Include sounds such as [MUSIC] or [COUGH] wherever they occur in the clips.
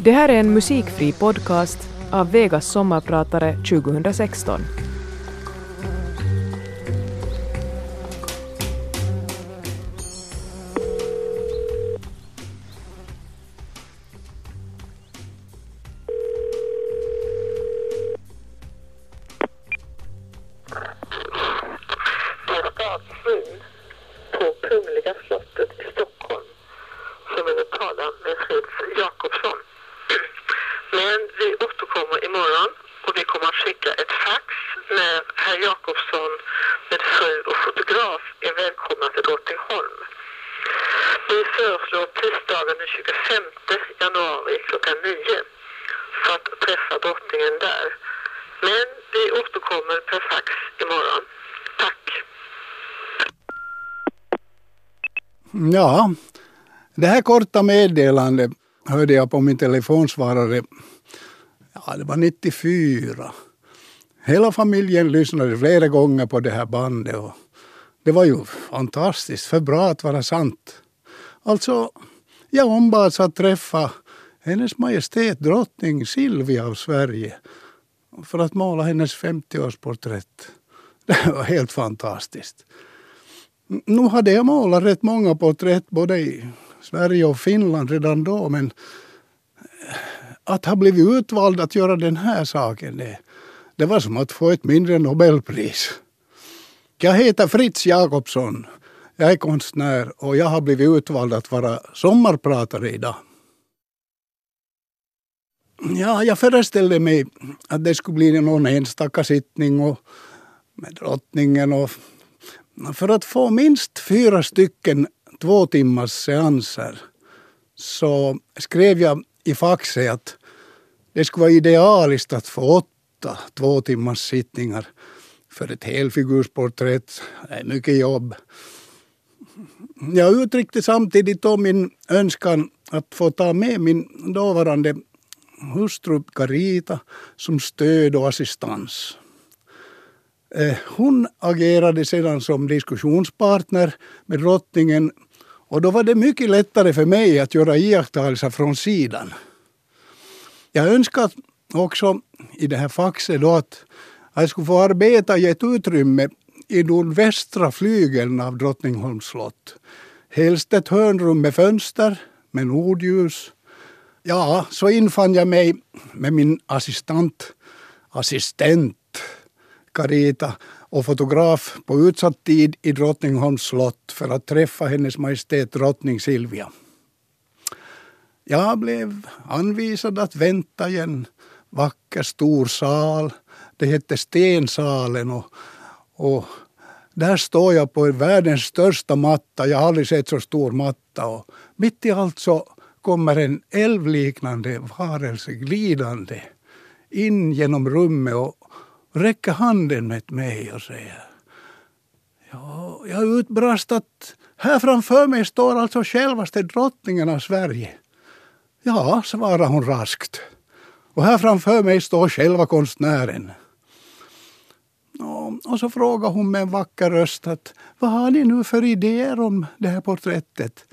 Det här är en musikfri podcast av Vegas sommarpratare 2016. Det här korta meddelandet hörde jag på min telefonsvarare. Ja, det var 94. Hela familjen lyssnade flera gånger på det här bandet. Och det var ju fantastiskt, för bra att vara sant. Alltså, jag ombads att träffa Hennes Majestät drottning Silvia av Sverige för att måla hennes 50-årsporträtt. [LAUGHS] Det var helt fantastiskt. Nu hade jag målat rätt många porträtt både i Sverige och Finland redan då men eh, att ha blivit utvald att göra den här saken det, det var som att få ett mindre Nobelpris. Jag heter Fritz Jakobsson. Jag är konstnär och jag har blivit utvald att vara sommarpratare idag. Ja, jag föreställde mig att det skulle bli någon enstaka sittning och med drottningen och för att få minst fyra stycken två timmars seanser så skrev jag i faxet att det skulle vara idealiskt att få åtta två timmars sittningar för ett helfigursporträtt. Det är mycket jobb. Jag uttryckte samtidigt då min önskan att få ta med min dåvarande hustru Carita som stöd och assistans. Eh, hon agerade sedan som diskussionspartner med drottningen och då var det mycket lättare för mig att göra iakttagelser från sidan. Jag önskar också i det här faxet då att jag skulle få arbeta i ett utrymme i nordvästra flygeln av Drottningholms slott. Helst ett hörnrum med fönster med nordljus. Ja, så infann jag mig med min assistent, assistent Carita och fotograf på utsatt tid i Drottningholms slott för att träffa Hennes Majestät drottning Silvia. Jag blev anvisad att vänta i en vacker stor sal. Det hette Stensalen och, och där står jag på världens största matta. Jag har aldrig sett så stor matta. Och mitt i allt så kommer en älvliknande varelse glidande in genom rummet och räcker handen med mig och säger ja, jag utbrast att här framför mig står alltså självaste drottningen av Sverige. Ja, svarade hon raskt. Och här framför mig står själva konstnären. Och så frågade hon med en vacker röst att vad har ni nu för idéer om det här porträttet?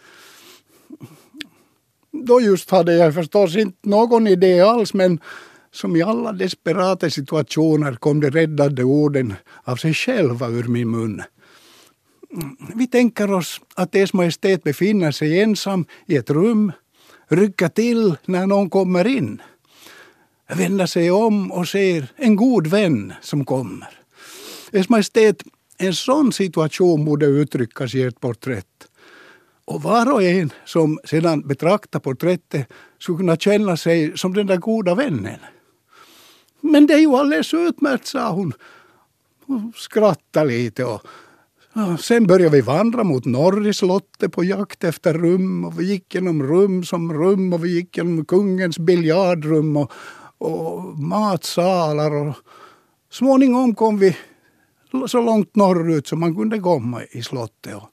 Då just hade jag förstås inte någon idé alls men som i alla desperata situationer kom de räddande orden av sig själva ur min mun. Mm, vi tänker oss att Ers Majestät befinner sig ensam i ett rum, rycker till när någon kommer in, vänder sig om och ser en god vän som kommer. Ers Majestät, en sån situation borde uttryckas i ett porträtt. Och var och en som sedan betraktar porträttet skulle kunna känna sig som den där goda vännen. Men det är ju alldeles utmärkt, sa hon. Hon skrattade lite och sen började vi vandra mot norr i slottet på jakt efter rum och vi gick genom rum som rum och vi gick genom kungens biljardrum och, och matsalar och småningom kom vi så långt norrut som man kunde komma i slottet. Och,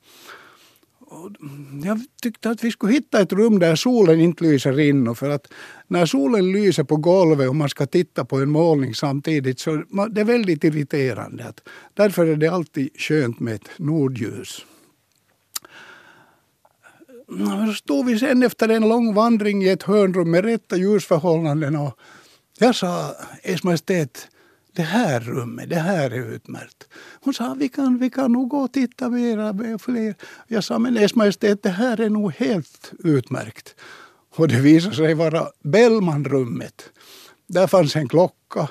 jag tyckte att vi skulle hitta ett rum där solen inte lyser in. För att när solen lyser på golvet och man ska titta på en målning samtidigt så det är väldigt irriterande. Att därför är det alltid skönt med ett nordljus. så stod vi sen efter en lång vandring i ett hörnrum med rätta ljusförhållanden och jag sa, Ers Majestät, det här rummet, det här är utmärkt. Hon sa, vi kan, vi kan nog gå och titta mera, fler. Jag sa, men Ers Majestät, det här är nog helt utmärkt. Och det visade sig vara Bellmanrummet. Där fanns en klocka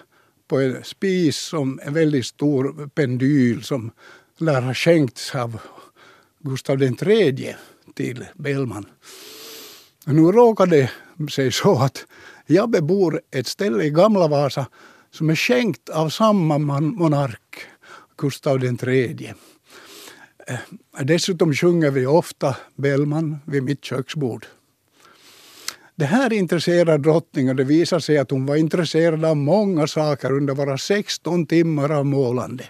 på en spis som en väldigt stor pendyl som lär ha skänkts av Gustav III till Bellman. Nu råkade det sig så att jag bebor ett ställe i Gamla Vasa som är skänkt av samma monark, Gustav III. Eh, dessutom sjunger vi ofta Bellman vid mitt köksbord. Det här intresserar drottningen. Det visar sig att hon var intresserad av många saker under våra 16 timmar av målande.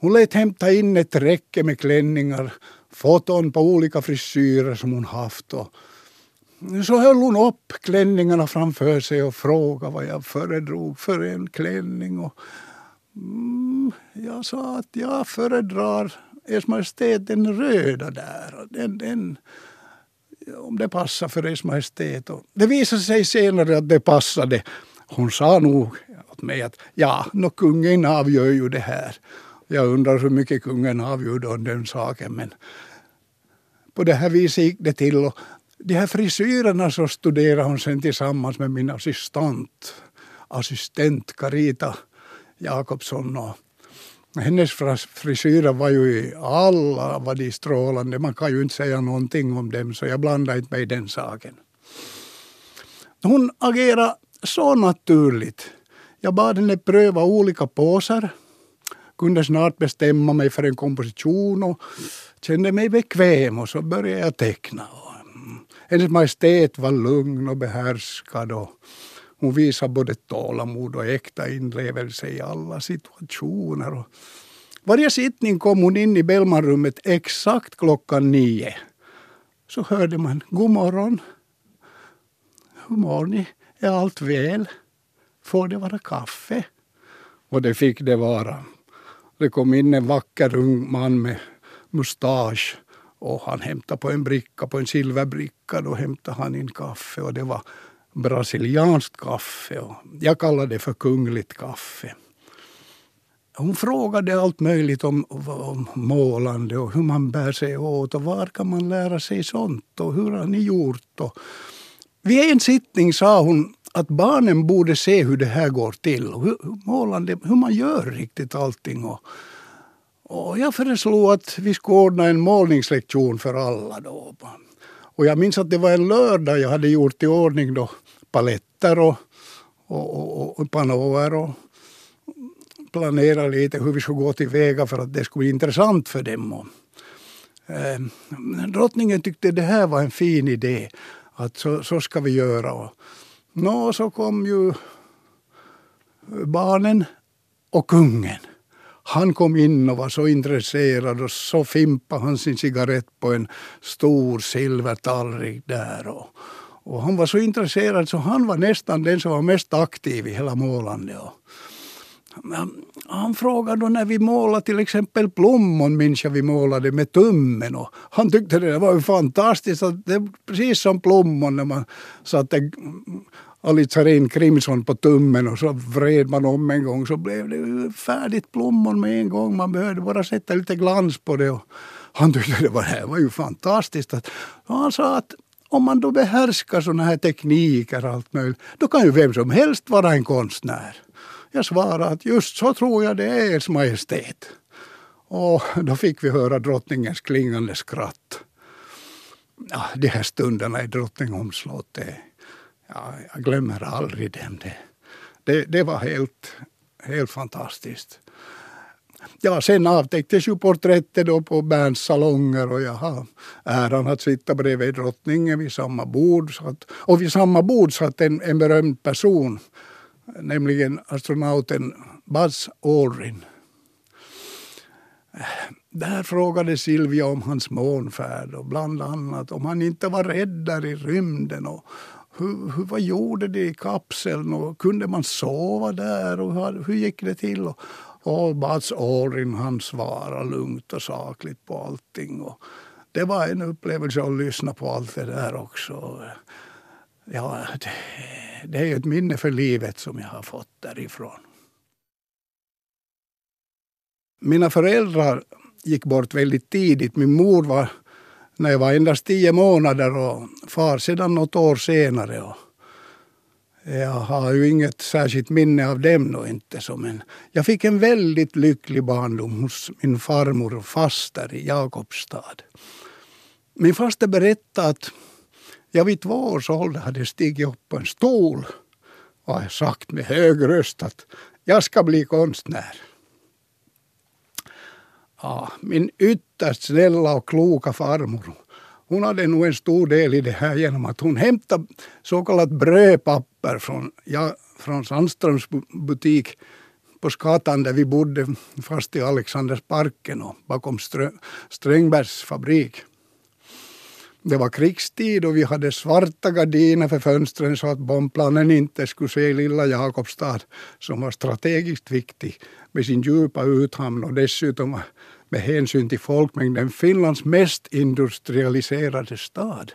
Hon lät hämta in ett räcke med klänningar, foton på olika frisyrer som hon haft. Och så höll hon upp klänningarna framför sig och frågade vad jag föredrog för en klänning. Och, mm, jag sa att jag föredrar Ers Majestät den röda där. Den, den, om det passar för Ers Majestät. Och det visade sig senare att det passade. Hon sa nog åt mig att ja, no, kungen avgör ju det här. Jag undrar hur mycket kungen avgjorde om den saken. Men på det här viset gick det till. Och de här frisyrerna så studerade hon sen tillsammans med min assistent, assistent Carita Jakobsson. Och hennes frisyrer var ju i alla var de strålande. Man kan ju inte säga någonting om dem så jag blandade inte mig i den saken. Hon agerade så naturligt. Jag bad henne pröva olika poser. Kunde snart bestämma mig för en komposition och kände mig bekväm och så började jag teckna. Hennes Majestät var lugn och behärskad och hon visade både tålamod och äkta inlevelse i alla situationer. Och varje sittning kom hon in i Bellmanrummet exakt klockan nio. Så hörde man God morgon. Hur mår ni? Är allt väl? Får det vara kaffe? Och det fick det vara. Det kom in en vacker ung man med mustasch och han hämtade på en bricka, på en silverbricka, då hämtade han in kaffe och det var brasilianskt kaffe. Och jag kallade det för kungligt kaffe. Hon frågade allt möjligt om, om målande och hur man bär sig åt och var kan man lära sig sånt och hur har ni gjort? Och vid en sittning sa hon att barnen borde se hur det här går till. Hur, målande, hur man gör riktigt allting. Och, och jag föreslog att vi skulle ordna en målningslektion för alla. Då. Och jag minns att det var en lördag jag hade gjort i ordning då paletter och, och, och, och panoer och planera lite hur vi skulle gå tillväga för att det skulle bli intressant för dem. Och, eh, drottningen tyckte det här var en fin idé, att så, så ska vi göra. Och, nå, så kom ju barnen och kungen. Han kom in och var så intresserad och så fimpade han sin cigarett på en stor silvertallrik där. Och, och han var så intresserad så han var nästan den som var mest aktiv i hela målandet. Han frågade då när vi målade till exempel plommon, minns jag vi målade med tummen. Och han tyckte det var fantastiskt, att det precis som plommon när man satte Alitzarin Crimson på tummen och så vred man om en gång så blev det färdigt plommon med en gång. Man behövde bara sätta lite glans på det. Och han tyckte det var, det var ju fantastiskt. Att, han sa att om man då behärskar sådana här tekniker allt möjligt, då kan ju vem som helst vara en konstnär. Jag svarade att just så tror jag det är, Ers Majestät. Och då fick vi höra drottningens klingande skratt. Ja, de här stunderna i Drottningholms slott, ja, jag glömmer aldrig dem. Det, det, det var helt, helt fantastiskt. Ja, sen avtäcktes ju porträttet då på Berns salonger och jag har äran att sitta bredvid drottningen vid samma bord. Satt, och vid samma bord satt en, en berömd person, nämligen astronauten Buzz Aldrin. Där frågade Silvia om hans månfärd och bland annat om han inte var rädd där i rymden och hur, hur, vad gjorde de i kapseln och kunde man sova där och hur, hur gick det till? Och, och Buzz Aldrin han svarade lugnt och sakligt på allting. Och det var en upplevelse att lyssna på allt det där också. Ja, det, det är ett minne för livet som jag har fått därifrån. Mina föräldrar gick bort väldigt tidigt. Min mor var när jag var endast tio månader och far sedan något år senare. Och jag har ju inget särskilt minne av dem då inte. Så, men jag fick en väldigt lycklig barndom hos min farmor och faster i Jakobstad. Min faster berättade att jag vid två års ålder hade stigit upp på en stol och sagt med hög röst att jag ska bli konstnär. Ja, min ytterst snälla och kloka farmor hon hade nog en stor del i det här genom att hon hämtade så kallat brödpapper från, ja, från Sandströms butik på Skatan där vi bodde fast i Alexandersparken och bakom Strö, Strängbergs fabrik. Det var krigstid och vi hade svarta gardiner för fönstren så att bombplanen inte skulle se lilla Jakobstad som var strategiskt viktig med sin djupa uthamn och dessutom med hänsyn till folkmängden Finlands mest industrialiserade stad.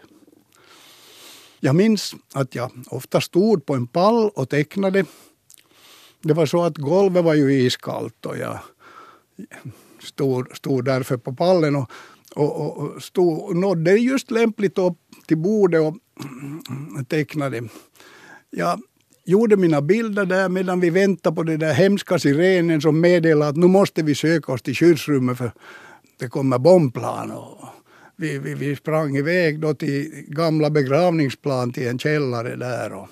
Jag minns att jag ofta stod på en pall och tecknade. Det var så att golvet var ju iskallt och jag stod, stod därför på pallen och, och, och stod, nådde just lämpligt upp till bordet och tecknade. Jag gjorde mina bilder där medan vi väntade på den där hemska sirenen som meddelade att nu måste vi söka oss till skyddsrummet för det kommer bombplan. Och vi, vi, vi sprang iväg då till gamla begravningsplan till en källare där. Och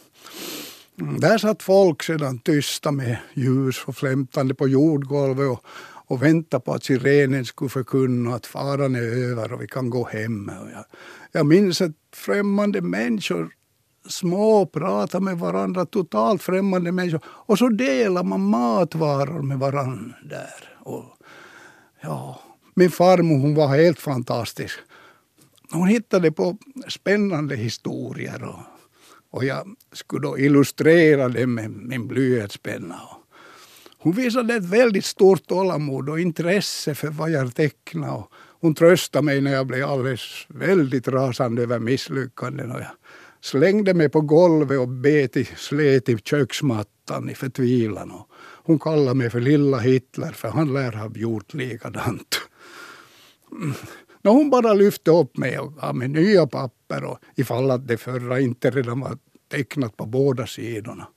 där satt folk sedan tysta med ljus och flämtande på jordgolvet och, och väntade på att sirenen skulle förkunna att faran är över och vi kan gå hem. Och jag, jag minns att främmande människor små prata med varandra, totalt främmande människor. Och så delar man matvaror med varandra där. Och, ja, min farmor hon var helt fantastisk. Hon hittade på spännande historier och, och jag skulle då illustrera det med min blyertspenna. Hon visade ett väldigt stort tålamod och intresse för vad jag tecknade. Hon tröstade mig när jag blev alldeles väldigt rasande över misslyckanden. Och jag slängde mig på golvet och bet i slet i köksmattan i förtvivlan. hon kallade mig för lilla Hitler för han lär ha gjort likadant. Hon bara lyfte upp mig och gav mig nya papper och ifall att det förra inte redan var tecknat på båda sidorna.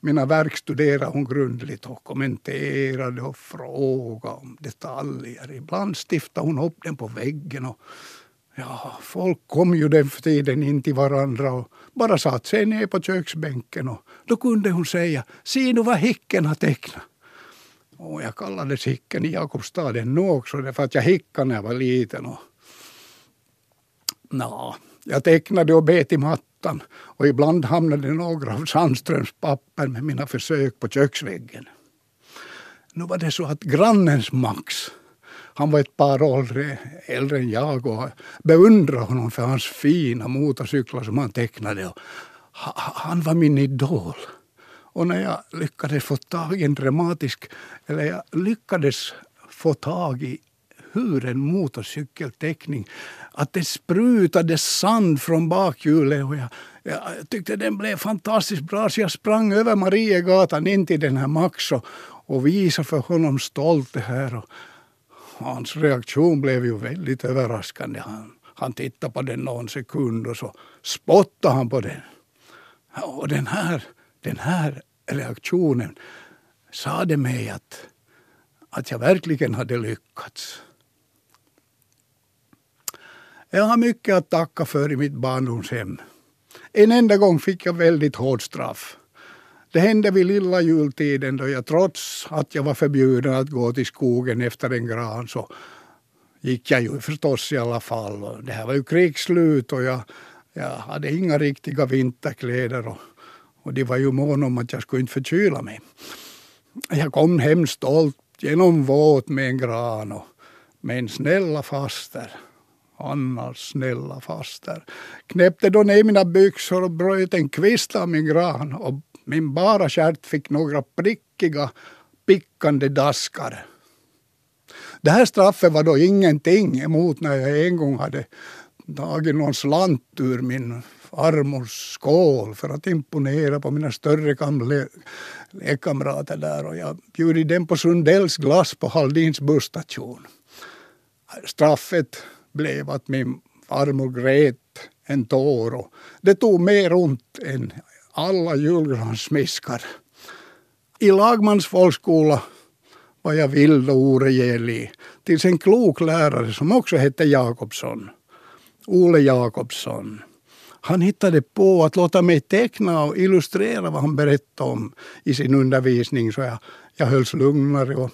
Mina verk studerade hon grundligt och kommenterade och frågade om detaljer. Ibland stiftade hon upp den på väggen och Ja, folk kom ju den tiden in till varandra och bara satt sig ner på köksbänken och då kunde hon säga Se nu vad Hicken har tecknat. Och jag kallades Hicken i Jakobstaden nu också därför att jag hickade när jag var liten. Och, na, jag tecknade och bet i mattan och ibland hamnade några av Sandströms papper med mina försök på köksväggen. Nu var det så att grannens Max han var ett par år äldre än jag och beundrade honom för hans fina motorcyklar som han tecknade. Han var min idol. Och när jag lyckades få tag i en dramatisk, eller jag lyckades få tag i hur en motorcykelteckning, att det sprutade sand från bakhjulet och jag, jag tyckte den blev fantastiskt bra så jag sprang över Mariegatan in till den här Max och, och visade för honom stolt det här. Och hans reaktion blev ju väldigt överraskande. Han, han tittade på den någon sekund och så spottade han på den. Och den här, den här reaktionen sade mig att, att jag verkligen hade lyckats. Jag har mycket att tacka för i mitt barndomshem. En enda gång fick jag väldigt hårt straff. Det hände vid lilla jultiden då jag trots att jag var förbjuden att gå till skogen efter en gran så gick jag ju förstås i alla fall. Det här var ju krigsslut och jag, jag hade inga riktiga vinterkläder och, och de var ju måna om att jag skulle inte förkyla mig. Jag kom hem stolt genom våt med en gran och med en snälla faster. Annars, snälla faster. Knäppte då ner mina byxor och bröt en kvist av min gran och min bara stjärt fick några prickiga, pickande daskar. Det här straffet var då ingenting emot när jag en gång hade tagit någon slant ur min farmors skål för att imponera på mina större lekkamrater där och jag bjöd dem på Sundells glass på Halldins busstation. Straffet blev att min farmor grät en tår och det tog mer ont än alla julgranssmiskar. I Lagmans folkskola var jag vild och oregerlig tills en klok lärare som också hette Jakobsson, Ole Jakobsson, han hittade på att låta mig teckna och illustrera vad han berättade om i sin undervisning så jag, jag hölls lugnare. Och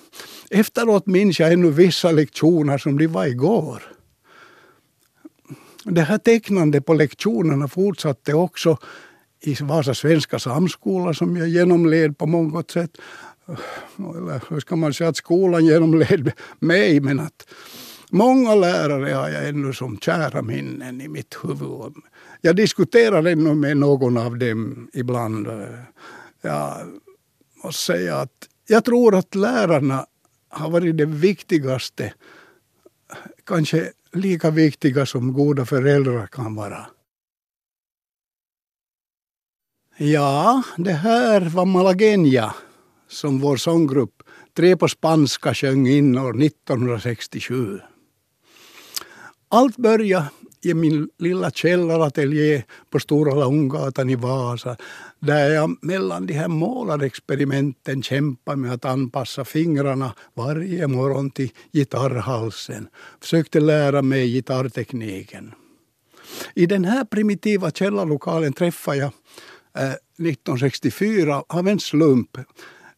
efteråt minns jag ännu vissa lektioner som de var igår. Det här tecknandet på lektionerna fortsatte också i Vasa svenska samskola som jag genomled på många sätt. Eller hur ska man säga att skolan genomled mig men att många lärare har jag ännu som kära minnen i mitt huvud. Jag diskuterar ännu med någon av dem ibland. Jag måste säga att jag tror att lärarna har varit det viktigaste, kanske lika viktiga som goda föräldrar kan vara. Ja, det här var Malagueña som vår sånggrupp Tre på spanska sjöng in år 1967. Allt började i min lilla källarateljé på Stora Långgatan i Vasa där jag mellan de här målarexperimenten kämpade med att anpassa fingrarna varje morgon till gitarrhalsen. Försökte lära mig gitarrtekniken. I den här primitiva källarlokalen träffade jag eh, 1964 av en slump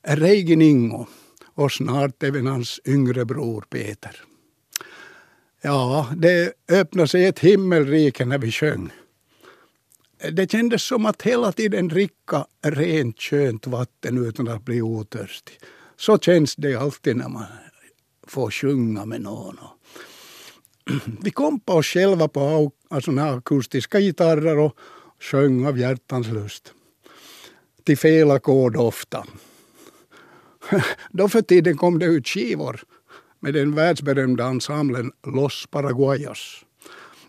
Reigin Ingo och snart även hans yngre bror Peter. Ja, det öppnade sig ett himmelrike när vi sjöng. Det kändes som att hela tiden dricka rent skönt vatten utan att bli otörstig. Så känns det alltid när man får sjunga med någon. [CLEARS THROAT] Vi kompade oss själva på såna alltså akustiska gitarrer och sjöng av hjärtans lust. Till fel ackord ofta. [LAUGHS] Då för tiden kom det ut skivor med den världsberömda ensemblen Los Paraguayos.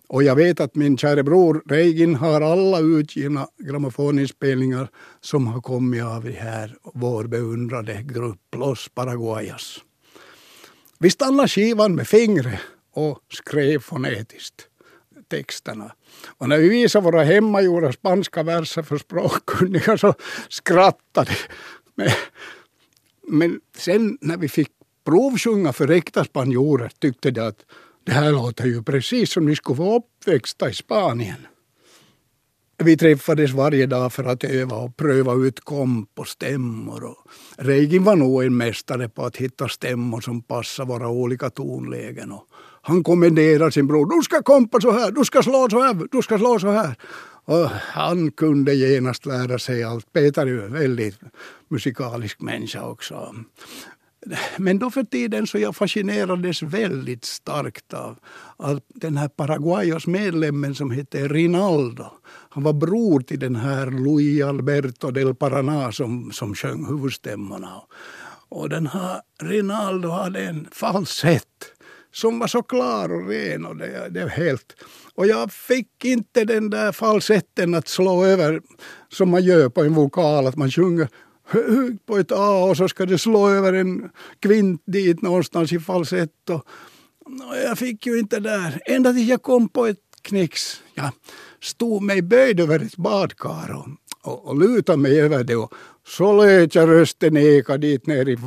Och jag vet att min kära bror Reigin har alla utgivna grammofoninspelningar som har kommit av det här vår beundrade grupp Los Paraguayas. Vi stannade skivan med fingret och skrev fonetiskt texterna. Och när vi visade våra hemmagjorda spanska verser för språkkunniga så skrattade de. Men sen när vi fick provsjunga för äkta spanjorer tyckte de att det här låter ju precis som ni skulle vara uppväxta i Spanien. Vi träffades varje dag för att öva och pröva ut komp och stämmor. Och Reigin var nog en mästare på att hitta stämmor som passar våra olika tonlägen. Och han kommenderade sin bror. Du ska kompa så här, du ska slå så här, du ska slå så här. Och han kunde genast lära sig allt. Peter är ju en väldigt musikalisk människa också. Men då för tiden så jag fascinerades väldigt starkt av, av den här Paraguayos medlemmen som hette Rinaldo. Han var bror till den här Luis Alberto del Paraná som, som sjöng huvudstämmorna. Och den här Rinaldo hade en falsett som var så klar och ren. Och det, det helt, och jag fick inte den där falsetten att slå över som man gör på en vokal, att man sjunger högt på ett A och så ska det slå över en kvint dit någonstans i falsett. Och, och jag fick ju inte där. Ända tills jag kom på ett knix. Jag stod mig böjd över ett badkar och, och, och lutade mig över det. Och så lät jag rösten eka dit ner i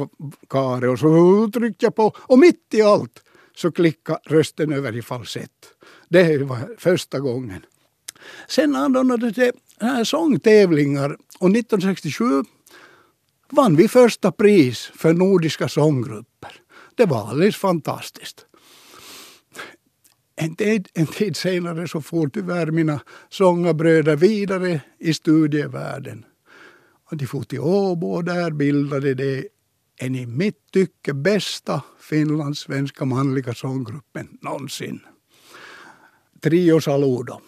karet och så tryckte jag på och mitt i allt så klickade rösten över i falsett. Det var första gången. Sen anordnades det sångtävlingar och 1967 vann vi första pris för nordiska sånggrupper. Det var alldeles fantastiskt. En tid, en tid senare så for tyvärr mina sångarbröder vidare i studievärlden. Och de for till Åbo och där bildade de en i mitt tycke bästa finlandssvenska manliga sånggruppen någonsin. Trio Saludo.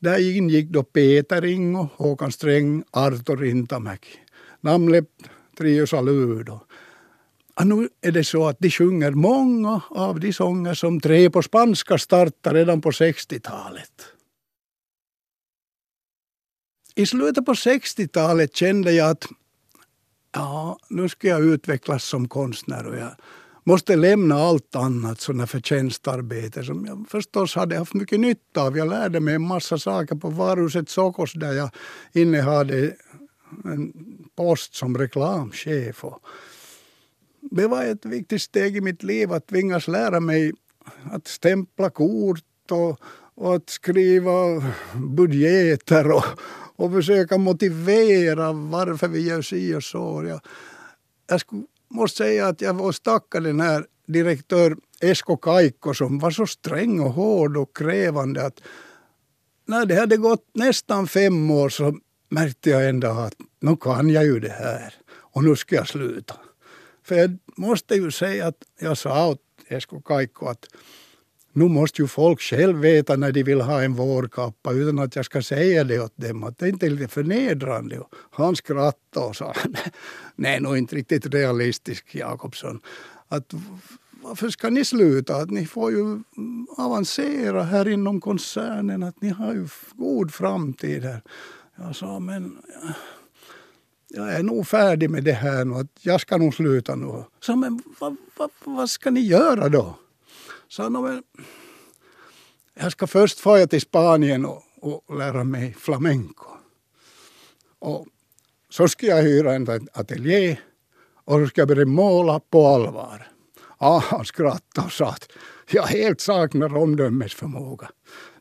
Där ingick då Peter Ingo, Håkan Sträng, Arto Rintamäki. Namnet Trio Saludo. nu är det så att de sjunger många av de sånger som Tre på spanska startade redan på 60-talet. I slutet på 60-talet kände jag att ja, nu ska jag utvecklas som konstnär och jag måste lämna allt annat sådana förtjänstarbete som jag förstås hade haft mycket nytta av. Jag lärde mig en massa saker på varuhuset Sokos där jag innehade en post som reklamchef. Och det var ett viktigt steg i mitt liv att tvingas lära mig att stämpla kort och, och att skriva budgeter och, och försöka motivera varför vi gör si och så. Jag, jag skulle, måste säga att jag var tacka den här direktör Esko Kaikko som var så sträng och hård och krävande att när det hade gått nästan fem år så märkte jag ändå att nu kan jag ju det här och nu ska jag sluta. För jag måste ju säga att jag sa åt Esko Kaikko att nu måste ju folk själv veta när de vill ha en vårkappa utan att jag ska säga det åt dem. Att det inte är lite förnedrande. Han skrattade och sa [LAUGHS] nej, nog inte riktigt realistisk Jakobsson. Att varför ska ni sluta? Att ni får ju avancera här inom koncernen. Att ni har ju god framtid här. Jag sa men jag är nog färdig med det här nu. Att jag ska nog sluta nu. Sa, men vad, vad, vad ska ni göra då? sa men jag ska först fara till Spanien och, och lära mig flamenco. Och så ska jag hyra en ateljé och så ska jag börja måla på allvar. Ah, han skrattade och sa att jag helt saknar omdömesförmåga.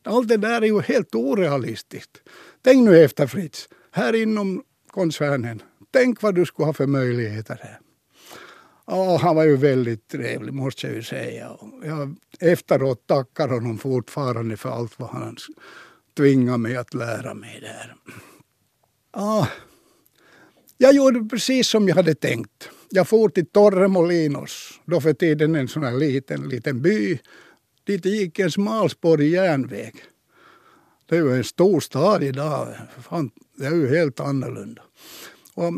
Allt det där är ju helt orealistiskt. Tänk nu efter Fritz, här inom koncernen. Tänk vad du skulle ha för möjligheter här. Ja, han var ju väldigt trevlig måste jag ju säga. Jag efteråt tackar honom fortfarande för allt vad han tvingade mig att lära mig där. Ja, jag gjorde precis som jag hade tänkt. Jag for till Torremolinos, då för tiden en sån här liten, liten by. Dit gick en smalspårig järnväg. Det är ju en stor stad idag. Fan, det är ju helt annorlunda. Och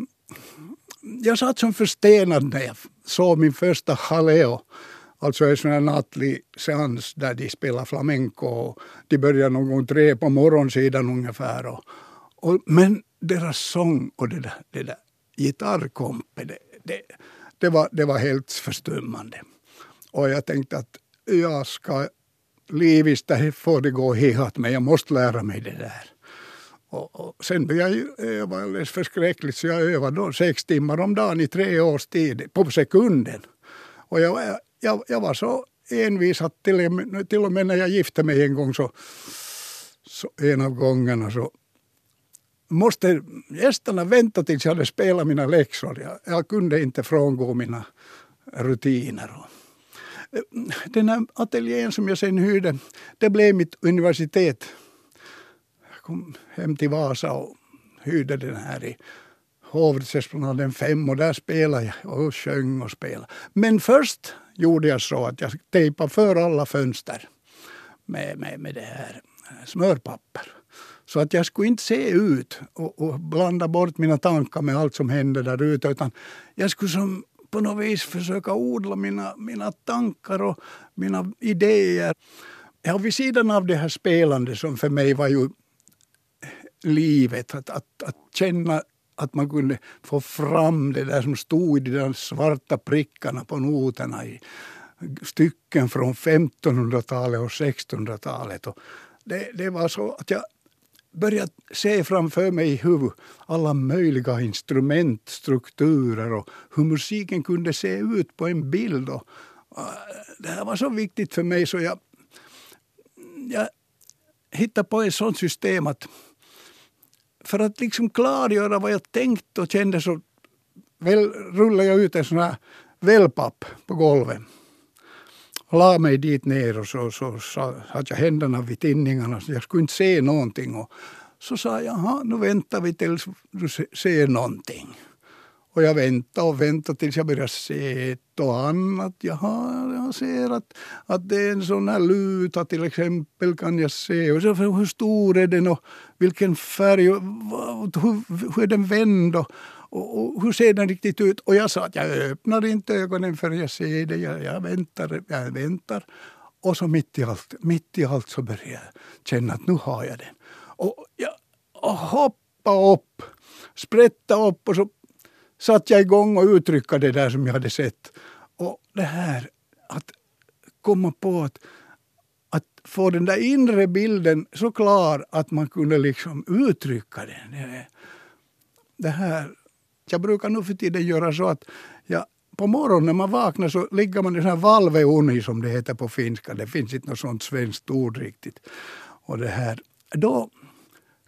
jag satt som förstenad när jag såg min första Haleo. Alltså en sån här nattlig seans där de spelar flamenco. Och de börjar någon gång tre på morgonsidan ungefär. Och, och, men deras sång och det där, det där gitarrkompet, det, det, det, var, det var helt förstummande. Och jag tänkte att jag ska livista får det gå helt men jag måste lära mig det där. Och, och sen började jag öva alldeles förskräckligt så jag övade då sex timmar om dagen i tre års tid på sekunden. Och jag, jag, jag var så envis att till, till och med när jag gifte mig en gång så, så en av gångerna så måste gästerna vänta tills jag hade spelat mina läxor. Jag, jag kunde inte frångå mina rutiner. Den här ateljén som jag sen hyrde, det blev mitt universitet Jag kom hem till Vasa och hyrde den här i Hovrättsesplanaden 5 och där spelade jag och sjöng och spelade. Men först gjorde jag så att jag tejpade för alla fönster med, med, med det här smörpapper. Så att jag skulle inte se ut och, och blanda bort mina tankar med allt som hände där ute utan jag skulle som på något vis försöka odla mina, mina tankar och mina idéer. Ja, vid sidan av det här spelandet som för mig var ju livet. Att, att, att känna att man kunde få fram det där som stod i de svarta prickarna på noterna i stycken från 1500-talet och 1600-talet. det, det var så att jag började se framför mig i huvudet alla möjliga instrument, strukturer och hur musiken kunde se ut på en bild. Och, äh, det här var så viktigt för mig så jag, jag hittade på ett sånt system att för att liksom klargöra vad jag tänkt och kände så väl, rullade jag ut en sån här wellpapp på golvet. La mig dit ner och så, så, så hade jag händerna vid tinningarna så jag skulle inte se någonting. Och så sa jag, jaha, nu väntar vi tills du ser någonting. Och jag väntade och väntade tills jag började se ett och annat. Jaha, jag ser att, att det är en sån här luta till exempel kan jag se. Och så, hur stor är den och vilken färg och hur, hur är den vänd? Och, och, och, hur ser den riktigt ut? Och jag sa att jag öppnar inte ögonen för jag ser det. Jag, jag väntar, jag väntar. Och så mitt i allt, mitt i allt så började jag känna att nu har jag den. Och jag och hoppa upp, sprätta upp och så satte jag igång och uttrycka det där som jag hade sett. Och det här att komma på att, att få den där inre bilden så klar att man kunde liksom uttrycka den. Det här, jag brukar nu för tiden göra så att jag på morgonen när man vaknar så ligger man i sån här valveuni som det heter på finska. Det finns inte något sånt svenskt ord riktigt. Och det här, då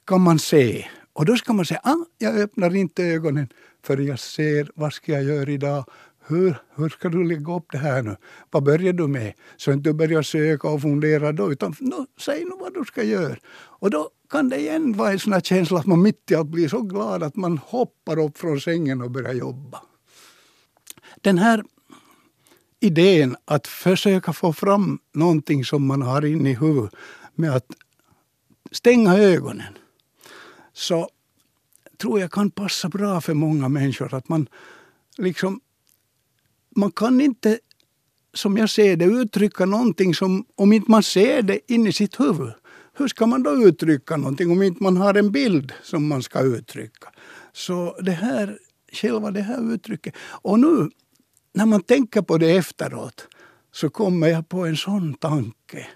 kan man se. Och då ska man säga, ah, jag öppnar inte ögonen för jag ser vad ska jag göra idag. Hur, hur ska du lägga upp det här nu? Vad börjar du med? Så inte du börjar söka och fundera då, utan no, säg nu vad du ska göra. Och då kan det igen vara en sån här känsla att man mitt i allt blir så glad att man hoppar upp från sängen och börjar jobba. Den här idén att försöka få fram någonting som man har inne i huvudet med att stänga ögonen så tror jag kan passa bra för många människor. Att man liksom man kan inte, som jag ser det, uttrycka någonting som, om inte man ser det in i sitt huvud. Hur ska man då uttrycka någonting om inte man har en bild som man ska uttrycka? Så det här, själva det här uttrycket. Och nu när man tänker på det efteråt så kommer jag på en sån tanke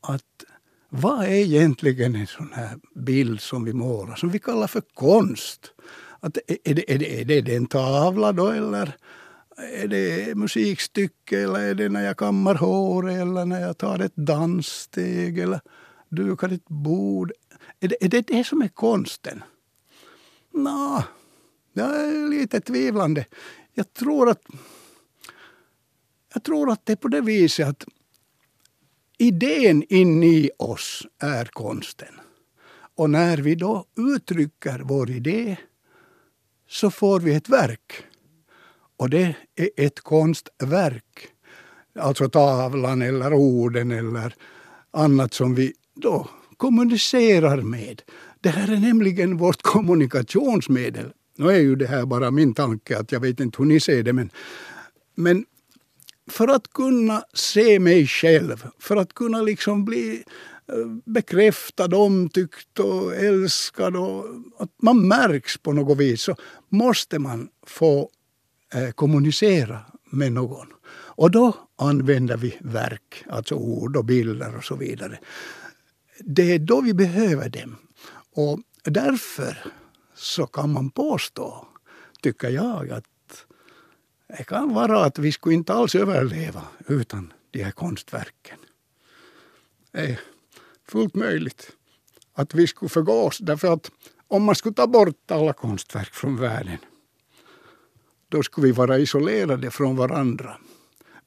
att vad är egentligen en sån här bild som vi målar, som vi kallar för konst? Att är, det, är, det, är det en tavla då eller är det musikstycke eller är det när jag kammar hår eller när jag tar ett danssteg eller dukar ett bord? Är det, är det det som är konsten? Nå, jag är lite tvivlande. Jag tror att jag tror att det är på det viset att idén in i oss är konsten. Och när vi då uttrycker vår idé så får vi ett verk. Och det är ett konstverk. Alltså tavlan eller orden eller annat som vi då kommunicerar med. Det här är nämligen vårt kommunikationsmedel. Nu är ju det här bara min tanke, att jag vet inte hur ni ser det, men, men för att kunna se mig själv, för att kunna liksom bli eh, bekräftad, omtyckt och älskad och att man märks på något vis så måste man få eh, kommunicera med någon. Och då använder vi verk, alltså ord och bilder och så vidare. Det är då vi behöver dem. Och därför så kan man påstå, tycker jag, att det kan vara att vi skulle inte alls överleva utan de här konstverken. Det är fullt möjligt att vi skulle förgås därför att om man skulle ta bort alla konstverk från världen då skulle vi vara isolerade från varandra.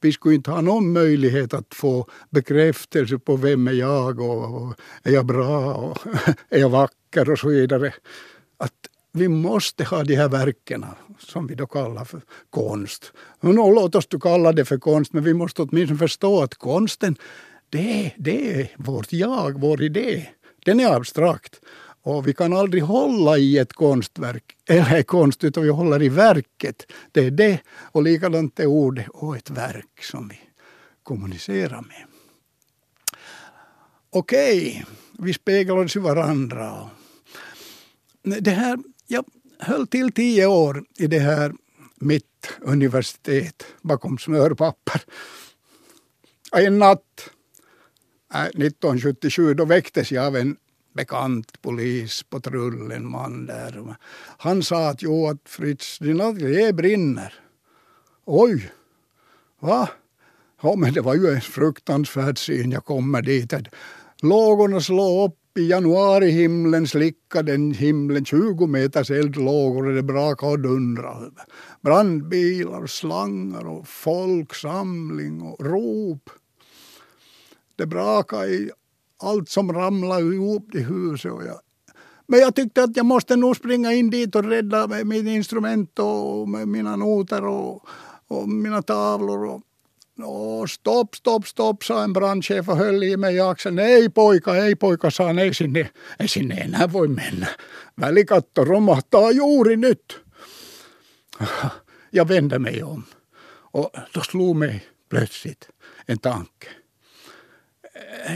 Vi skulle inte ha någon möjlighet att få bekräftelse på vem är jag och, är jag bra och [LAUGHS] är jag vacker och så vidare. Att vi måste ha de här verken som vi då kallar för konst. Nå, låt oss då kalla det för konst, men vi måste åtminstone förstå att konsten, det, det är vårt jag, vår idé. Den är abstrakt. Och vi kan aldrig hålla i ett konstverk, eller konst, utan vi håller i verket. Det är det. Och likadant är ordet och ett verk som vi kommunicerar med. Okej, vi speglar oss i varandra. Det här jag höll till tio år i det här mitt universitet bakom smörpapper. En natt äh, 1977 då väcktes jag av en bekant polis på man där. Han sa att jo, att Fritz, din ateljé brinner. Oj, va? Ja, men det var ju en fruktansvärd syn. Jag kommer dit. Lågorna slår upp i januarihimlen slickade den himlen 20 meters eldlågor och det brakade och dundrade. Brandbilar, slangar och folksamling och rop. Det brakade i allt som ramlade ihop i huset. Och jag. Men jag tyckte att jag måste nog springa in dit och rädda mitt instrument och mina noter och, och mina tavlor. Och, Nå, stopp, stopp, stopp, sa en brandchef och höll i mig i axeln. Nej poika, ei poika, sa han, ei sinne, ei sinne enää voi mennä. Välikatto romahtaa juuri nyt. Jag vände mig om och då slog mig plötsligt en tanke.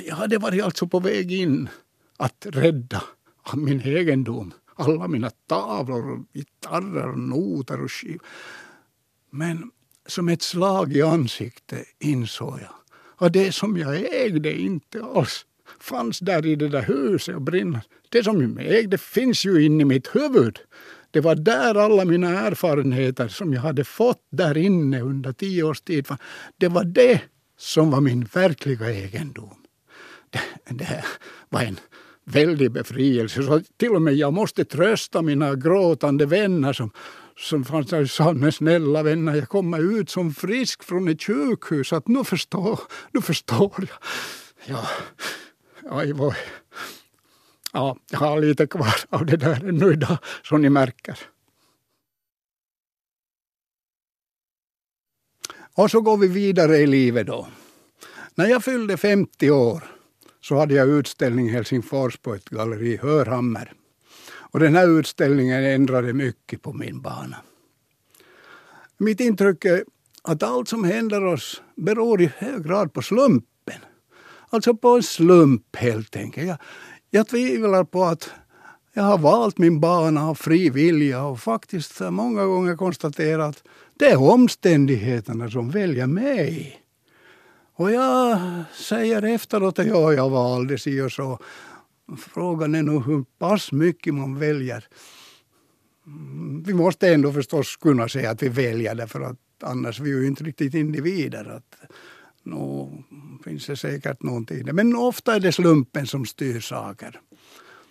Jag hade varit alltså på väg in att rädda min egendom alla mina tavlor, gitarrer, noter och skivor. Men som ett slag i ansiktet insåg jag att det som jag ägde inte alls fanns där i det där huset och brinner. Det som jag ägde finns ju inne i mitt huvud. Det var där alla mina erfarenheter som jag hade fått där inne under tio års tid. Det var det som var min verkliga egendom. Det, det var en väldig befrielse. Så till och med jag måste trösta mina gråtande vänner som, som sa, men snälla vänner, jag kommer ut som frisk från ett sjukhus. Att nu förstår, nu förstår jag. Ja, aj, oj. Ja, jag har lite kvar av det där ännu idag, som ni märker. Och så går vi vidare i livet då. När jag fyllde 50 år så hade jag utställning i Helsingfors på ett galleri, i Hörhammer. Och den här utställningen ändrade mycket på min bana. Mitt intryck är att allt som händer oss beror i hög grad på slumpen. Alltså på en slump helt enkelt. Jag, jag tvivlar på att jag har valt min bana av fri vilja och faktiskt många gånger konstaterat att det är omständigheterna som väljer mig. Och jag säger efteråt att ja, jag valde si och så. Frågan är nog hur pass mycket man väljer. Vi måste ändå förstås kunna säga att vi väljer därför att annars är vi ju inte riktigt individer. Att, no, finns det säkert någonting. Men ofta är det slumpen som styr saker.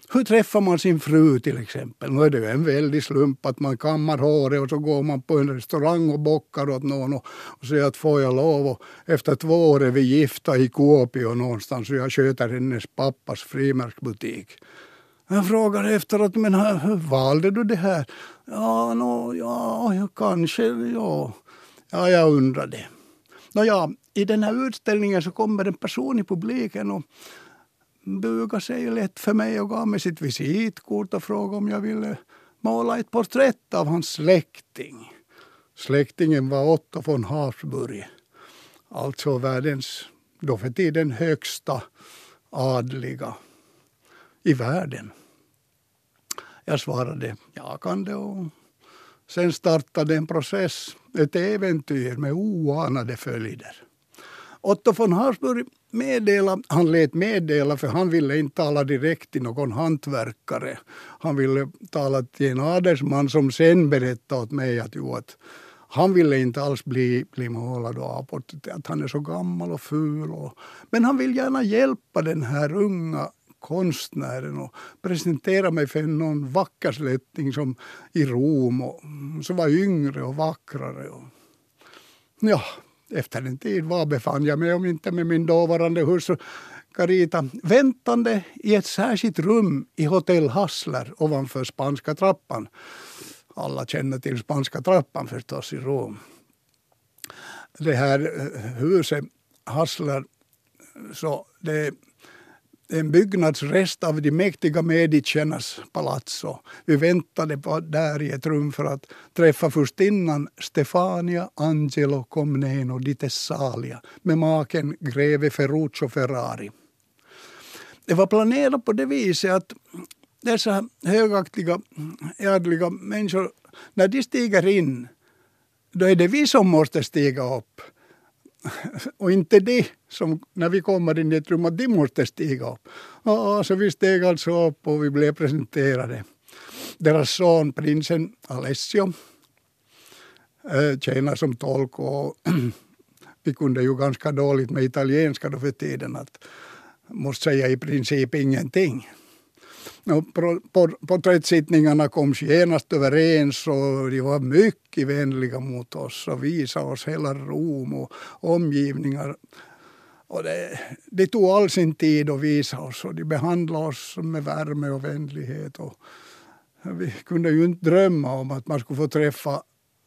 Hur träffar man sin fru till exempel? Nu är det ju en väldig slump att man kammar håret och så går man på en restaurang och bockar åt någon och, och säger att får jag lov och efter två år är vi gifta i Kuopio någonstans och jag sköter hennes pappas frimärksbutik. Jag frågar efteråt, men hur valde du det här? Ja, no, ja, ja kanske, ja. Ja, jag undrade. Nåja, i den här utställningen så kommer en person i publiken och bugade sig lätt för mig och gav mig sitt visitkort och frågade om jag ville måla ett porträtt av hans släkting. Släktingen var Otto von Habsburg, alltså världens, då för tiden, högsta adliga i världen. Jag svarade jag kan det och sen startade en process, ett äventyr med oanade följder. Otto von Habsburg meddela, han lät meddela för han ville inte tala direkt till någon hantverkare. Han ville tala till en adelsman som sen berättade åt mig att, jo, att han ville inte alls bli, bli målad och aport, att han är så gammal och ful. Och, men han vill gärna hjälpa den här unga konstnären och presentera mig för någon vacker släkting som i Rom och, som var yngre och vackrare. Och, ja, efter en tid, var befann jag mig om inte med min dåvarande hustru Carita väntande i ett särskilt rum i Hotell Hassler ovanför Spanska trappan. Alla känner till Spanska trappan förstås i Rom. Det här eh, huset, Hassler, så det en byggnadsrest av de mäktiga Mediciernas palazzo. Vi väntade på där i ett rum för att träffa furstinnan Stefania Angelo Comneno di Tessalia med maken greve Ferruccio Ferrari. Det var planerat på det viset att dessa högaktiga, ädliga människor, när de stiger in, då är det vi som måste stiga upp [LAUGHS] och inte de som när vi kommer in i ett rum att de måste stiga upp. Och så vi steg alltså upp och vi blev presenterade. Deras son prinsen Alessio eh, tjänar som tolk och [CLEARS THROAT] vi kunde ju ganska dåligt med italienska då för tiden att måste säga i princip ingenting. Porträttsittningarna kom genast överens och de var mycket vänliga mot oss och visade oss hela Rom och omgivningar. Och det, det tog all sin tid att visa oss och de behandlade oss med värme och vänlighet. Och vi kunde ju inte drömma om att man skulle få träffa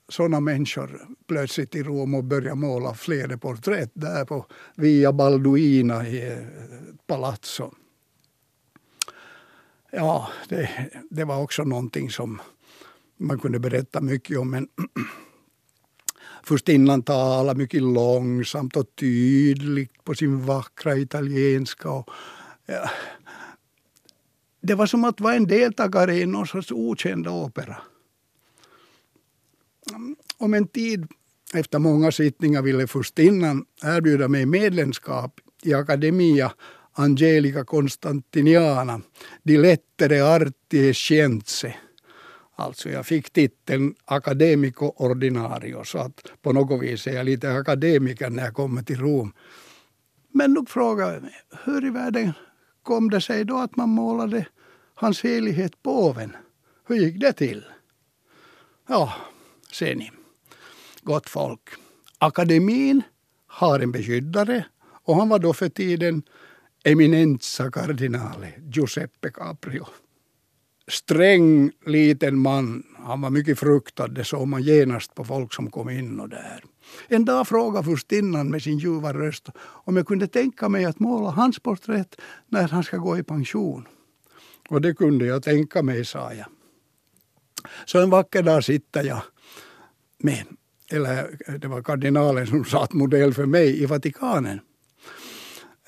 sådana människor plötsligt i Rom och börja måla flera porträtt där på Via Balduina i ett Palazzo ja, det, det var också någonting som man kunde berätta mycket om. Men [CLEARS THROAT] Furstinnan talade mycket långsamt och tydligt på sin vackra italienska. Och, ja, det var som att vara en deltagare i någon sorts okänd opera. Om en tid efter många sittningar ville furstinnan erbjuda mig medlemskap i Academia Angelica Constantiniana di lettere arti e scienze. Alltså jag fick titeln academico ordinario så att på något vis är jag lite akademiker när jag kommer till Rom. Men nog frågar jag mig, hur i världen kom det sig då att man målade hans helighet påven? Hur gick det till? Ja, ser ni. Gott folk. Akademin har en beskyddare och han var då för tiden eminenza kardinale Giuseppe Caprio. Sträng liten man. Han var mycket fruktad. Det såg man genast på folk som kom in och där. En dag frågade furstinnan med sin ljuva röst om jag kunde tänka mig att måla hans porträtt när han ska gå i pension. Och det kunde jag tänka mig, sa jag. Så en vacker dag sitter jag med, eller det var kardinalen som satt modell för mig i Vatikanen.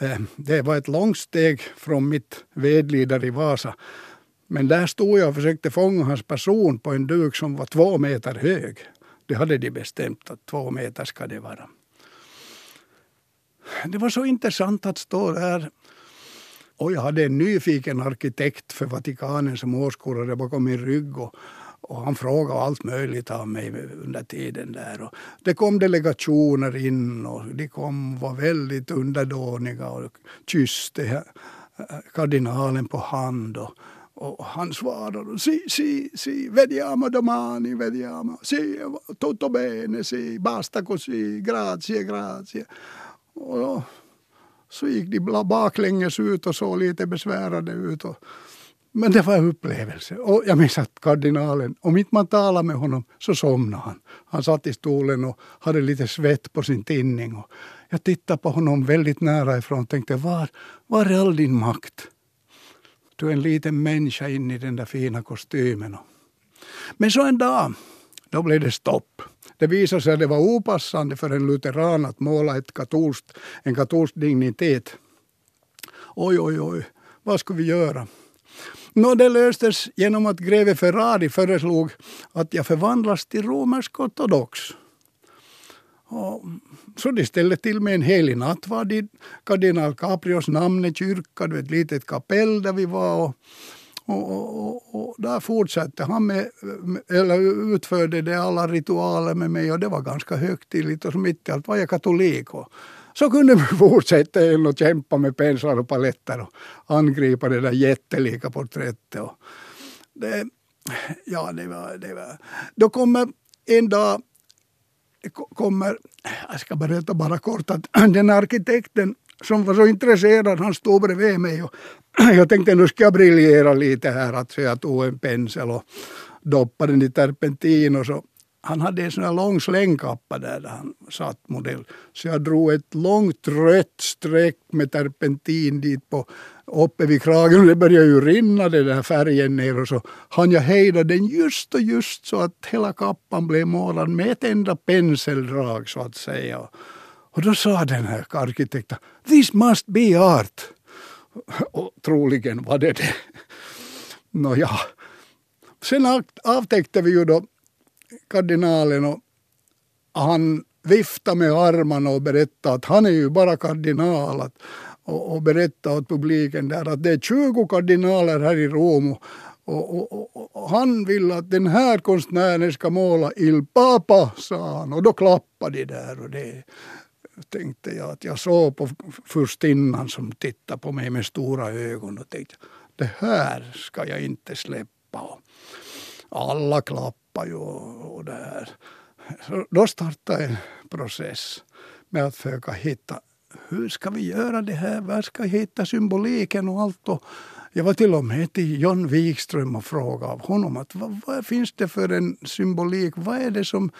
Eh, det var ett långt steg från mitt vedlider i Vasa. Men där stod jag och försökte fånga hans person på en duk som var två meter hög. Det hade de bestämt att två meter ska det vara. Det var så intressant att stå där. Och jag hade en nyfiken arkitekt för Vatikanen som åskådare bakom min rygg. Och, och han frågade allt möjligt av mig under tiden där. Och det kom delegationer in och de kom var väldigt underdåniga och kysste eh, kardinalen på hand. Och, och han svarade si, si, si, vediamo domani, vediamo, si, tutto bene, si, basta così, grazie, grazie. Och då, så gick de baklänges ut och såg lite besvärade ut. Och, men det var en upplevelse. Och jag minns att kardinalen, om inte man talade med honom så somnade han. Han satt i stolen och hade lite svett på sin tinning. Och jag tittade på honom väldigt nära ifrån och tänkte, var, var är all din makt? Du är en liten människa in i den där fina kostymen. Men så en dag, då blev det stopp. Det visade sig att det var opassande för en lutheran att måla ett katolskt, en katolsk dignitet. Oj, oj, oj, vad skulle vi göra? Nå, det löstes genom att greve Ferrari föreslog att jag förvandlas till romersk ortodox. Och så de ställde till med en helig nattvard i kardinal Caprios namn i kyrkan, ett litet kapell där vi var. Och, och, och, och, där fortsatte han med, eller utförde det alla ritualer med mig och det var ganska högtidligt och mitt i allt var jag katolik. Och så kunde vi fortsätta in och kämpa med penslar och paletter och angripa det där jättelika porträttet. Och det, ja, det var, det var. Då kommer en dag kommer, jag ska berätta bara kort att [CLEARS THROAT] den arkitekten som var så intresserad, han stod bredvid mig och [CLEARS THROAT] jag tänkte nu ska jag briljera lite här. Att så jag tog en pensel och doppade den i terpentin och så han hade en sån här lång slängkappa där, där han satt modell. Så jag drog ett långt rött streck med terpentin dit på uppe vid kragen. Det började ju rinna den där färgen ner och så hann jag hejda den just och just så att hela kappan blev målad med ett enda penseldrag så att säga. Och då sa den här arkitekten, this must be art. Och troligen var det det. Nåja. Sen avtäckte vi ju då kardinalen och han viftade med armarna och berättade att han är ju bara kardinal. Att, och, och berättade åt publiken där att det är 20 kardinaler här i Rom. Och, och, och, och, han vill att den här konstnären ska måla Il Papa, sa han. Och då klappade de där. Och det tänkte jag att jag såg på furstinnan som tittade på mig med stora ögon och tänkte det här ska jag inte släppa. Alla klappade ju och det här. Så då startade en process med att försöka hitta hur ska vi göra det här? Var ska jag hitta symboliken och allt? Och jag var till och med till John Wikström och frågade av honom att vad, vad, finns det för en symbolik? Vad är det som,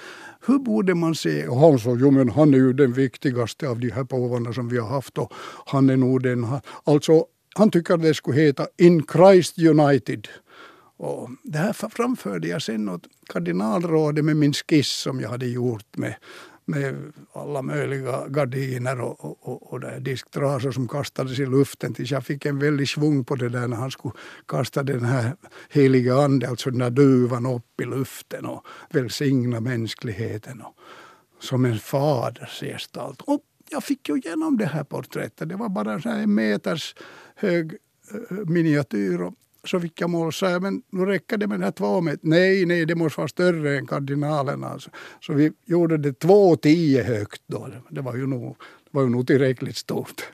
hur borde man se? Och han sa, jo men han är ju den viktigaste av de här påvarna som vi har haft och han är nog den, alltså han tycker det skulle heta In Christ United. Och det här framförde jag sen åt kardinalrådet med min skiss som jag hade gjort med, med alla möjliga gardiner och, och, och, och disktrasor som kastades i luften tills jag fick en väldig svung på det där när han skulle kasta den här heliga ande, alltså den där duvan upp i luften och välsigna mänskligheten. Och, som en faders gestalt. Och jag fick ju igenom det här porträttet. Det var bara en meters hög eh, miniatyr. Och så fick jag mål så men nu räcker det med den här två meter. Nej, nej, det måste vara större än kardinalen. Alltså. Så vi gjorde det två tio högt då. Det var ju nog, det var ju nog tillräckligt stort.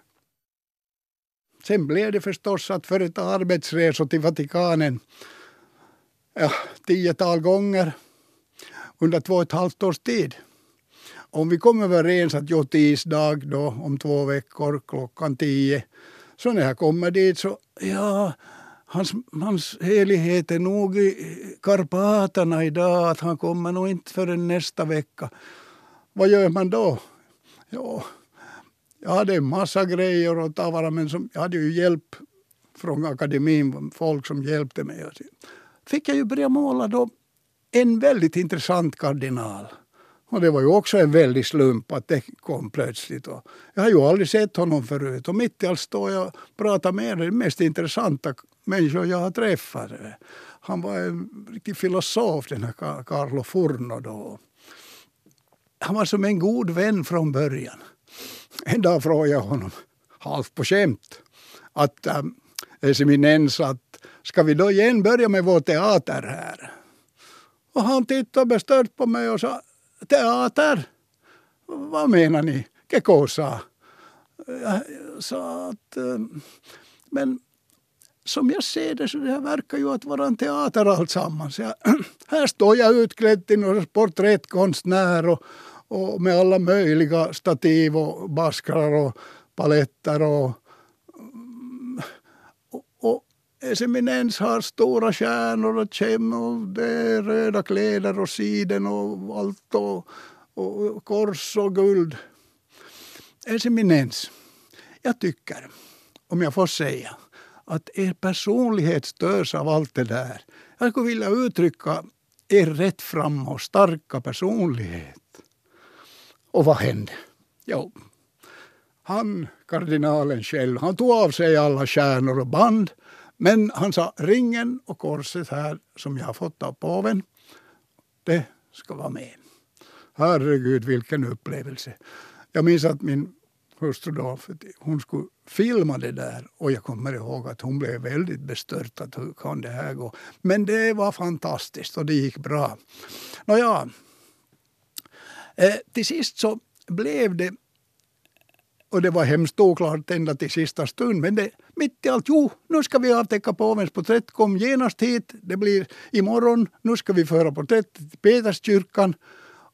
Sen blev det förstås att företa arbetsresor till Vatikanen ja, tiotal gånger under två och ett halvt års tid. Om vi kom överens att jag tisdag då om två veckor klockan tio. Så när jag kommer dit så, ja, hans, hans helighet är nog i Karpaterna idag, att han kommer nog inte förrän nästa vecka. Vad gör man då? Ja, jag hade en massa grejer att ta vara men som, jag hade ju hjälp från akademin, folk som hjälpte mig. Fick jag ju börja måla då en väldigt intressant kardinal. Och det var ju också en väldig slump att det kom plötsligt. Och jag har ju aldrig sett honom förut och mitt i allt står jag och pratar med den mest intressanta människor jag har träffat. Han var en riktig filosof den här Carlo Furno då. Han var som en god vän från början. En dag frågade jag honom, halvt på skämt, att äh, eminens att ska vi då igen börja med vår teater här? Och han tittade bestört på mig och sa teater. Vad menar ni? Kekosa. Jag sa att ähm, men som jag ser det så det här verkar ju att vara en teater alltsammans. Jag, [CLEARS THROAT] här står jag utklädd till någon porträttkonstnär och, och med alla möjliga stativ och baskrar och paletter och, och, och har stora stjärnor och käm och det är röda kläder och siden och allt och, och kors och guld. Eseminens. jag tycker, om jag får säga, att er personlighet störs av allt det där. Jag skulle vilja uttrycka er rättframma och starka personlighet. Och vad hände? Jo, han, kardinalen själv, han tog av sig alla stjärnor och band men han sa ringen och korset här som jag har fått av påven, det ska vara med. Herregud vilken upplevelse. Jag minns att min hustru då, hon skulle filma det där och jag kommer ihåg att hon blev väldigt bestört att hur kan det här gå. Men det var fantastiskt och det gick bra. Nåja, eh, till sist så blev det och det var hemskt oklart ända till sista stund. Men det, mitt i allt, jo, nu ska vi avtäcka påvens porträtt. Kom genast hit, det blir imorgon. Nu ska vi föra porträttet till Peterskyrkan.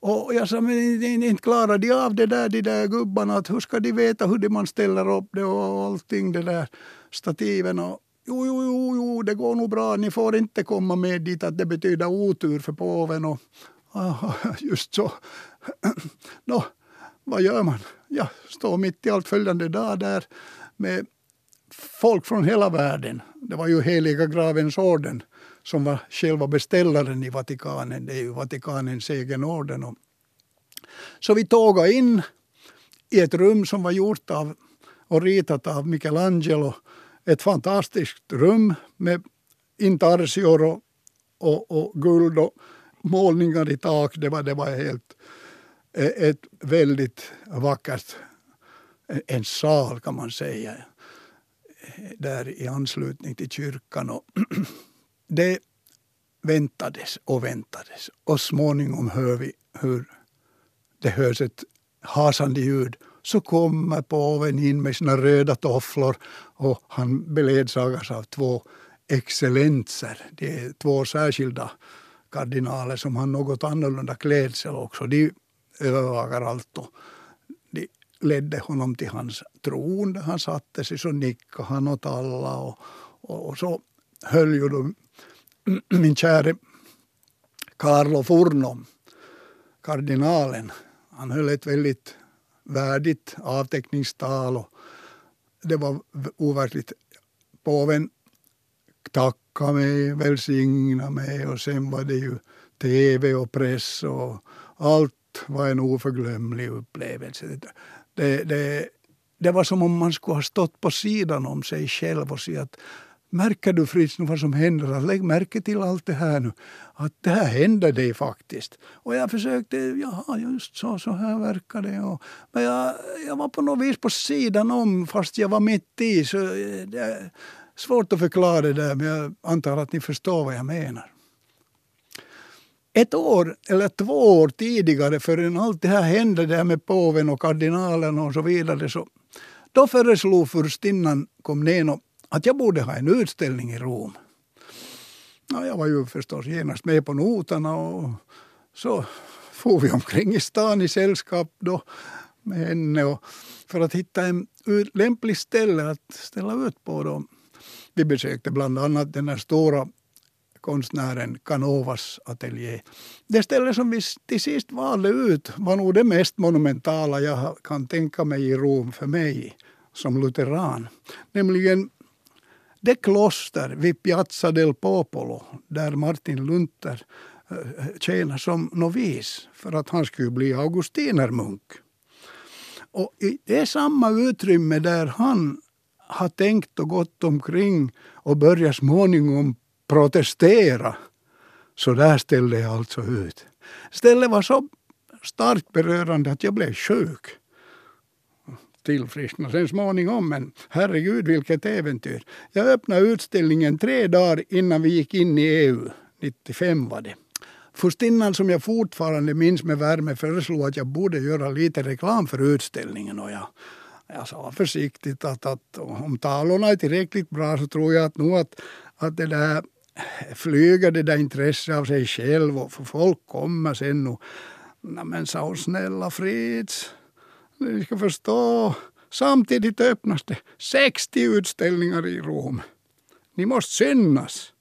Och jag sa, men inte klarar de av det där, de där gubbarna. Att hur ska de veta hur man ställer upp det och allting, det där stativen. Och, jo, jo, jo, jo, det går nog bra. Ni får inte komma med dit att det betyder otur för påven. Och, [LAUGHS] just så. [CLEARS THROAT] Nå, vad gör man? Jag står mitt i allt följande dag där med folk från hela världen. Det var ju Heliga gravens orden som var själva beställaren i Vatikanen. Det är ju Vatikanens egen orden. Så vi tågade in i ett rum som var gjort av och ritat av Michelangelo. Ett fantastiskt rum med intarsior och, och, och guld och målningar i tak. Det var, det var helt e, ett väldigt vackert, en sal kan man säga, där i anslutning till kyrkan. Och [CLEARS THROAT] det väntades och väntades och småningom hör vi hur det hörs ett hasande ljud. Så kommer påven in med sina röda tofflor och han beledsagas av två excellenser. Det är två särskilda kardinaler som har något annorlunda klädsel också. De övervakar allt. Och de ledde honom till hans tron där han satte sig. Så nickade han åt alla. Och, och, och så höll ju de [CLEARS THROAT] min käre Carlo Furno, kardinalen, han höll ett väldigt värdigt avteckningstal. Och det var overkligt. Påven tackade mig, välsignade mig och sen var det ju tv och press och allt var en oförglömlig upplevelse. Det, det, det var som om man skulle ha stått på sidan om sig själv och säga att Märker du Fritz vad som händer? Alltså, lägg märke till allt det här nu. Att det här händer dig faktiskt. Och jag försökte, jaha just så, så här verkar det. Och, men jag, jag var på något vis på sidan om fast jag var mitt i. Så eh, det är svårt att förklara det där men jag antar att ni förstår vad jag menar. Ett år eller två år tidigare förrän allt det här hände där med påven och kardinalen och så vidare så då föreslog furstinnan Komneno att jag borde ha en utställning i Rom. Ja, jag var ju förstås genast med på noterna och så for vi omkring i stan i sällskap då med henne och för att hitta en lämpligt ställe att ställa ut på. Då. Vi besökte bland annat den här stora konstnären Canovas ateljé. Det ställe som vi till sist valde ut var nog det mest monumentala jag kan tänka mig i Rom för mig som lutheran. Nämligen det kloster vid Piazza del Popolo där Martin Luther eh, tjänar som novis för att han skulle bli augustinermunk. Och i det samma utrymme där han har tänkt och gått omkring och börjat småningom protestera. Så där ställde jag alltså ut. Stället var så starkt berörande att jag blev sjuk. Tillfrisknade sen småningom, men herregud vilket äventyr. Jag öppnade utställningen tre dagar innan vi gick in i EU. 95 var det. Furstinnan som jag fortfarande minns med värme föreslog att jag borde göra lite reklam för utställningen och jag, jag sa försiktigt att, att om talorna är tillräckligt bra så tror jag att nog att, att det där flyger det där intresset av sig själv och folk kommer sen och men sa hon snälla Fritz, ni ska förstå samtidigt öppnas det 60 utställningar i Rom. Ni måste synas.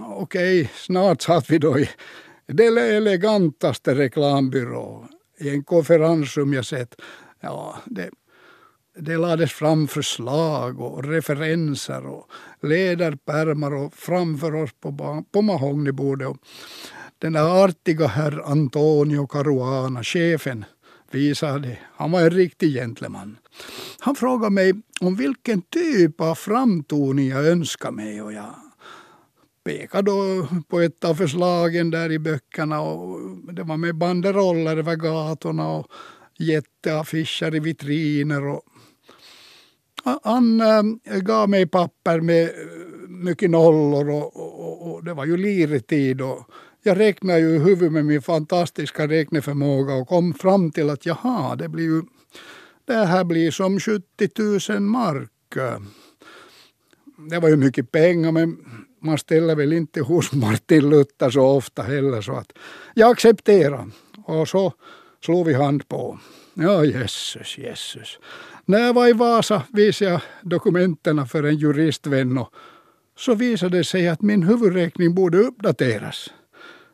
Okej, snart satt vi då i den elegantaste reklambyrå i en konferensrum jag sett. Ja, det, det lades fram förslag och referenser och ledarpärmar och framför oss på, på mahognybordet. Den där artiga herr Antonio Caruana, chefen, visade. Han var en riktig gentleman. Han frågade mig om vilken typ av framtoning jag önskade mig och jag pekade då på ett av förslagen där i böckerna och det var med banderoller över gatorna och jätteaffischer i vitriner och han äh, gav mig papper med eh, mycket nollor och, och, och det var ju liretid. Och jag räknade ju i huvudet med min fantastiska räkneförmåga och kom fram till att jaha, det blir ju det här blir som 70 000 mark. Det var ju mycket pengar men man ställer väl inte hos [LAUGHS] Martin Luther så ofta heller så att jag accepterade. Och så slog vi hand på. Ja, jösses, jösses. När jag var i Vasa visade jag dokumenten för en juristvän och så visade det sig att min huvudräkning borde uppdateras.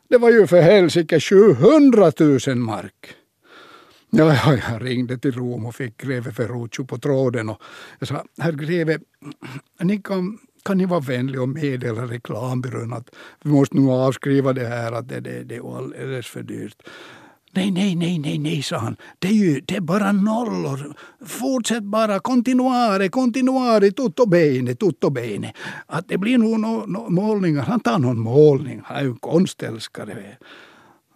Det var ju för helsike 700 000 mark. Ja, ja, jag ringde till Rom och fick greve Ferruccio på tråden och jag sa, herr greve, ni kan, kan ni vara vänlig och meddela reklambyrån att vi måste nog avskriva det här, att det, det, det är alldeles för dyrt. Nej, nej, nej, nej, nej, sa han. Det är ju det är bara nollor. Fortsätt bara. Continuare, continuare, tutto bene, tutto bene. Att det blir nog no, no, målningar. Han tar någon målning. Han är ju konstälskare.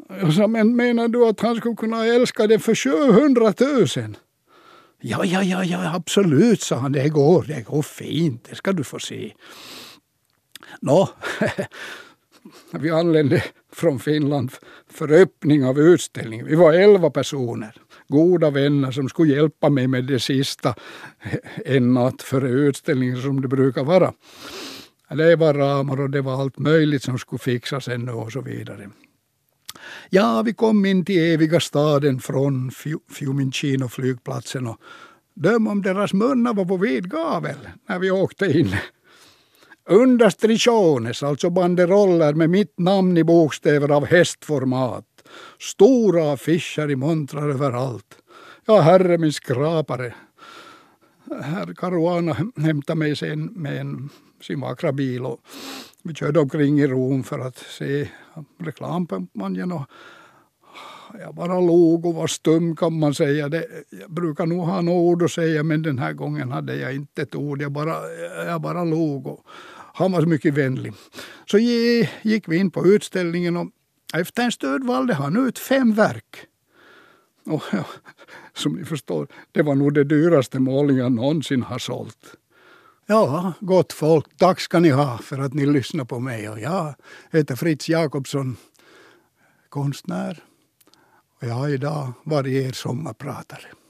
Jag sa, men menar du att han skulle kunna älska det för 700 000? Ja, ja, ja, ja, absolut, sa han. Det går, det går fint. Det ska du få se. Nå, [LAUGHS] vi anlände från Finland för öppning av utställningen. Vi var elva personer, goda vänner som skulle hjälpa mig med det sista en natt före utställningen som det brukar vara. Det var ramar och det var allt möjligt som skulle fixas ännu och så vidare. Ja, vi kom in till eviga staden från Fiumicino flygplatsen och döm om deras munnar var på vid gavel när vi åkte in. Understrichones, alltså banderoller med mitt namn i bokstäver av hästformat. Stora affischer i montrar överallt. Ja, herre min skrapare. Herr Caruana hämtade mig sen med en sin vackra bil och vi körde omkring i Rom för att se reklamkampanjen och jag bara log och var stum kan man säga. Det, jag brukar nog ha något ord att säga men den här gången hade jag inte ett ord. Jag bara, jag bara log och han var mycket vänlig. Så gick vi in på utställningen och efter en stund valde han ut fem verk. Och ja, som ni förstår, det var nog det dyraste målning jag någonsin har sålt. Ja, gott folk, tack ska ni ha för att ni lyssnar på mig. Och jag heter Fritz Jakobsson, konstnär. Jag har idag varje er sommarpratare.